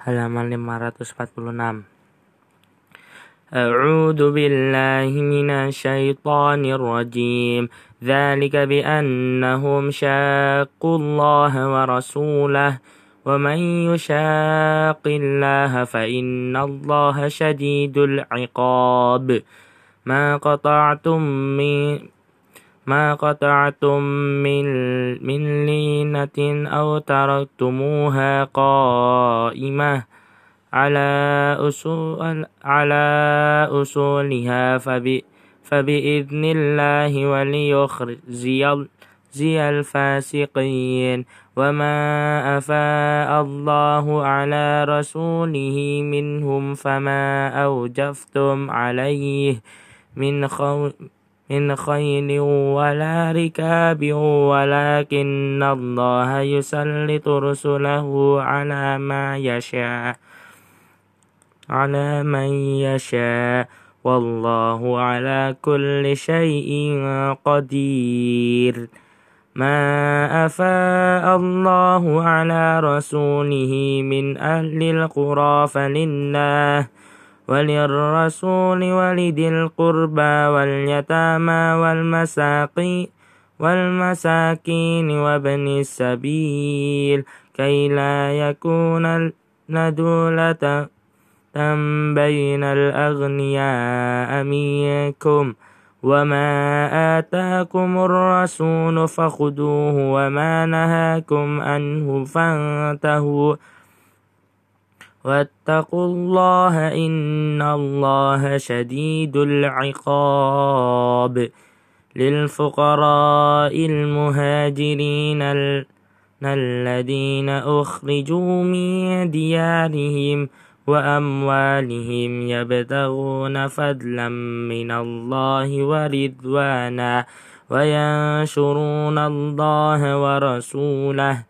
halaman 546 أعوذ بالله من الشيطان الرجيم ذلك بأنهم شاقوا الله ورسوله ومن يشاق الله فإن الله شديد العقاب ما قطعتم من ما قطعتم من من لينة أو تركتموها قائمة على أصول على أصولها فبإذن الله وليخزي زي الفاسقين. وما أفاء الله على رسوله منهم فما أوجفتم عليه من خو من خيل ولا ركاب ولكن الله يسلط رسله على ما يشاء على من يشاء. والله على كل شيء قدير. ما أفاء الله على رسوله من أهل القرى فلله وللرسول ولذي القربى واليتامى والمساقين والمساكين وابن السبيل كي لا يكون ندولة بين الأغنياء منكم. وما آتاكم الرسول فخذوه وما نهاكم عنه فانتهوا. واتقوا الله إن الله شديد العقاب للفقراء المهاجرين الذين أخرجوا من ديارهم وأموالهم يبتغون فضلا من الله ورضوانا وينشرون الله ورسوله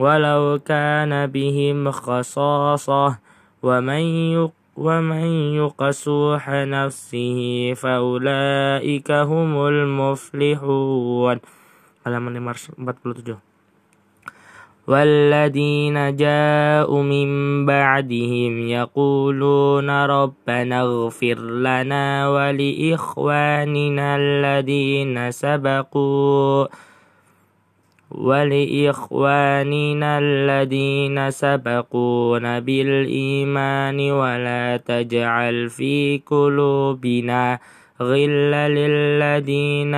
ولو كان بهم خصاصة ومن يق ومن يقسوح نفسه فأولئك هم المفلحون. Halaman 47 والذين جاءوا من بعدهم يقولون ربنا اغفر لنا ولإخواننا الذين سبقوا ولإخواننا الذين سبقونا بالإيمان ولا تجعل في قلوبنا غلا للذين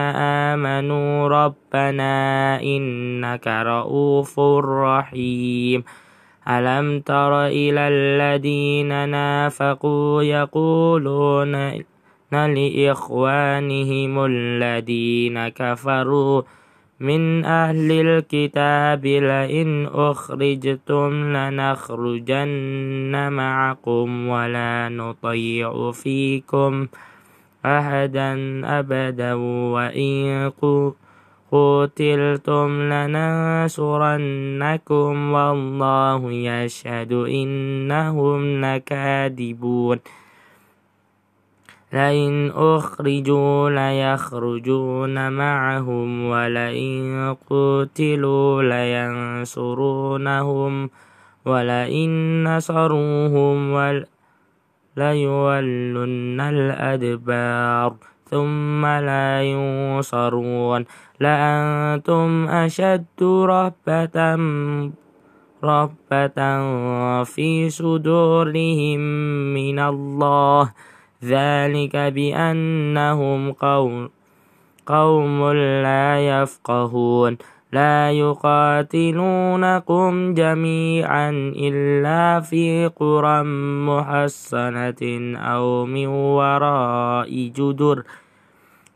آمنوا ربنا إنك رؤوف رحيم. ألم تر إلى الذين نافقوا يقولون لإخوانهم الذين كفروا من أهل الكتاب لئن أخرجتم لنخرجن معكم ولا نطيع فيكم أحدا أبدا وإن قتلتم لننصرنكم والله يشهد إنهم لكاذبون لئن أخرجوا ليخرجون معهم ولئن قتلوا لينصرونهم ولئن نصروهم ليولن الأدبار ثم لا ينصرون لأنتم أشد رهبة رهبة في صدورهم من الله ذلك بأنهم قوم قوم لا يفقهون. لا يقاتلونكم جميعا إلا في قرى محصنة أو من وراء جدر.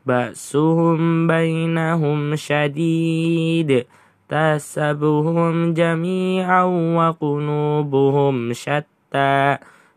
بأسهم بينهم شديد تحسبهم جميعا وقلوبهم شتى.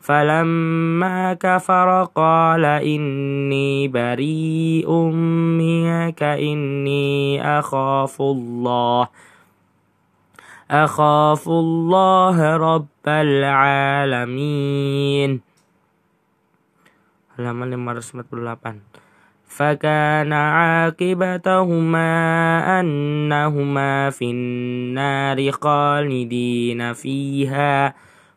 فلما كفر قال إني بريء منك إني أخاف الله أخاف الله رب العالمين. Halaman 548 فكان عاقبتهما أنهما في النار خالدين فيها.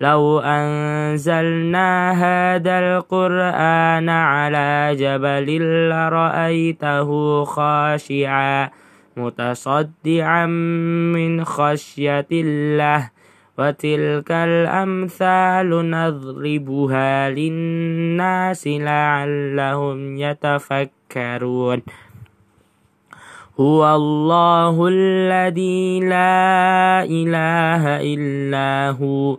لو أنزلنا هذا القرآن على جبل لرأيته خاشعا متصدعا من خشية الله وتلك الأمثال نضربها للناس لعلهم يتفكرون. هو الله الذي لا إله إلا هو.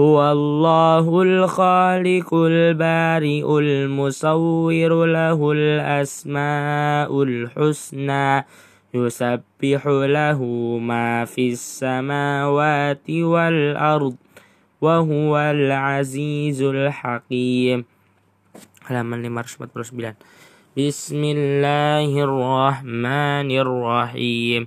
هو الله الخالق البارئ المصور له الأسماء الحسنى يسبح له ما في السماوات والأرض وهو العزيز الحكيم. Halaman 549 بسم الله الرحمن الرحيم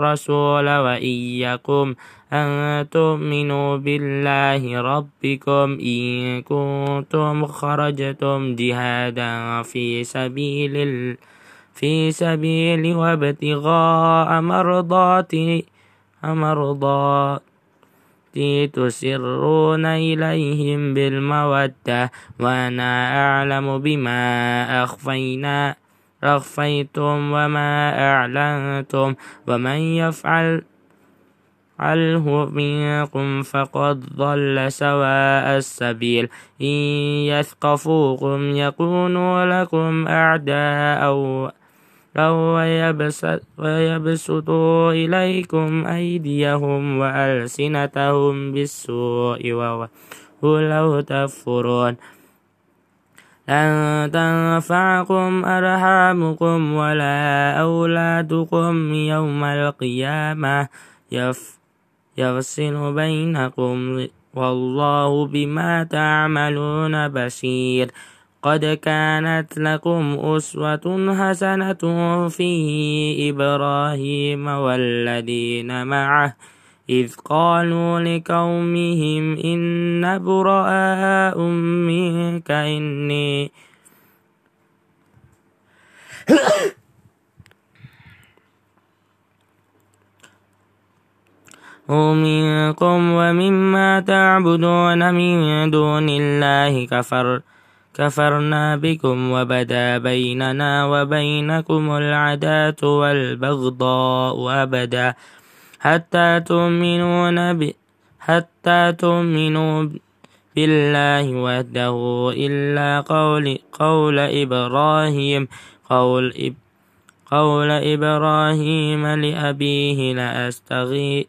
الرسول وإياكم أن تؤمنوا بالله ربكم إن كنتم خرجتم جهادا في سبيل في سبيل وابتغاء مرضاتي مرضات تسرون إليهم بالمودة وأنا أعلم بما أخفينا. أخفيتم وما أعلنتم ومن يفعل عنه منكم فقد ضل سواء السبيل. إن يثقفوكم يكونوا لكم أعداء أو ويبسطوا إليكم أيديهم وألسنتهم بالسوء ولو تكفرون. لن تنفعكم أرحامكم ولا أولادكم يوم القيامة. يفصل بينكم والله بما تعملون بشير قد كانت لكم أسوة حسنة في إبراهيم والذين معه. إذ قالوا لقومهم إن براء منك إني منكم ومما تعبدون من دون الله كفر كفرنا بكم وبدا بيننا وبينكم العداة والبغضاء أبدا. حتى تؤمنون ب حتى تؤمنوا بالله وحده إلا قول قول إبراهيم قول قول إبراهيم لأبيه لأستغي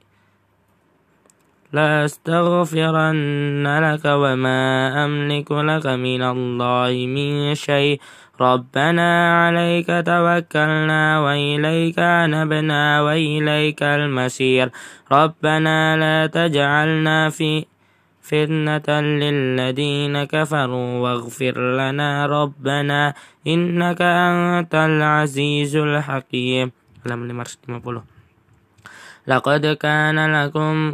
لأستغفرن لك وما أملك لك من الله من شيء. ربنا عليك توكلنا وإليك نبنا وإليك المسير ربنا لا تجعلنا في فتنة للذين كفروا واغفر لنا ربنا إنك أنت العزيز الحكيم. لقد كان لكم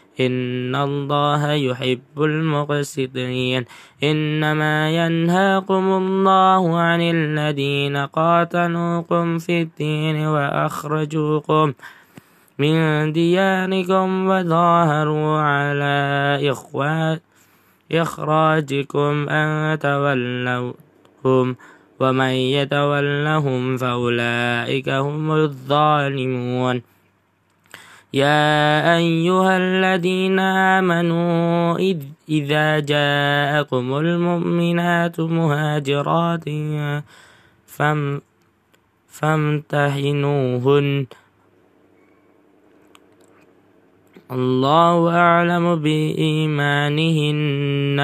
إن الله يحب المقسطين إنما ينهاكم الله عن الذين قاتلوكم في الدين وأخرجوكم من دياركم وظاهروا على إخراجكم أن تولوهم ومن يتولهم فأولئك هم الظالمون يا أيها الذين آمنوا إذ إذا جاءكم المؤمنات مهاجرات فم فامتحنوهن الله أعلم بإيمانهن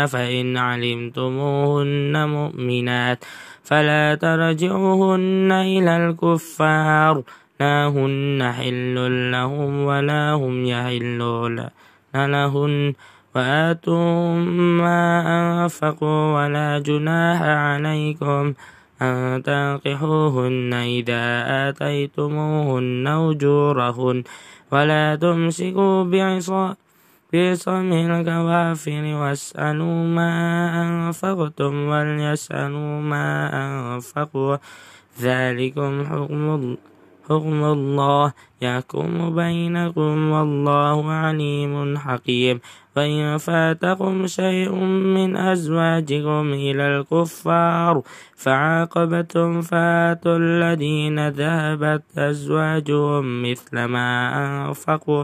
فإن علمتموهن مؤمنات فلا ترجعوهن إلى الكفار. لا هن حل لهم ولا هم يحلون لهن وآتوهم ما أنفقوا ولا جناح عليكم أن تنقحوهن إذا آتيتموهن أجورهن ولا تمسكوا بعصا بعصم الكوافر واسألوا ما أنفقتم وليسألوا ما أنفقوا ذلكم حكم الله حكم الله يحكم بينكم والله عليم حكيم. فإن فاتكم شيء من أزواجكم إلى الكفار فعاقبتم فاتوا الذين ذهبت أزواجهم مثل ما أنفقوا.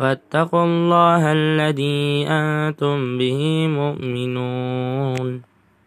واتقوا الله الذي أنتم به مؤمنون.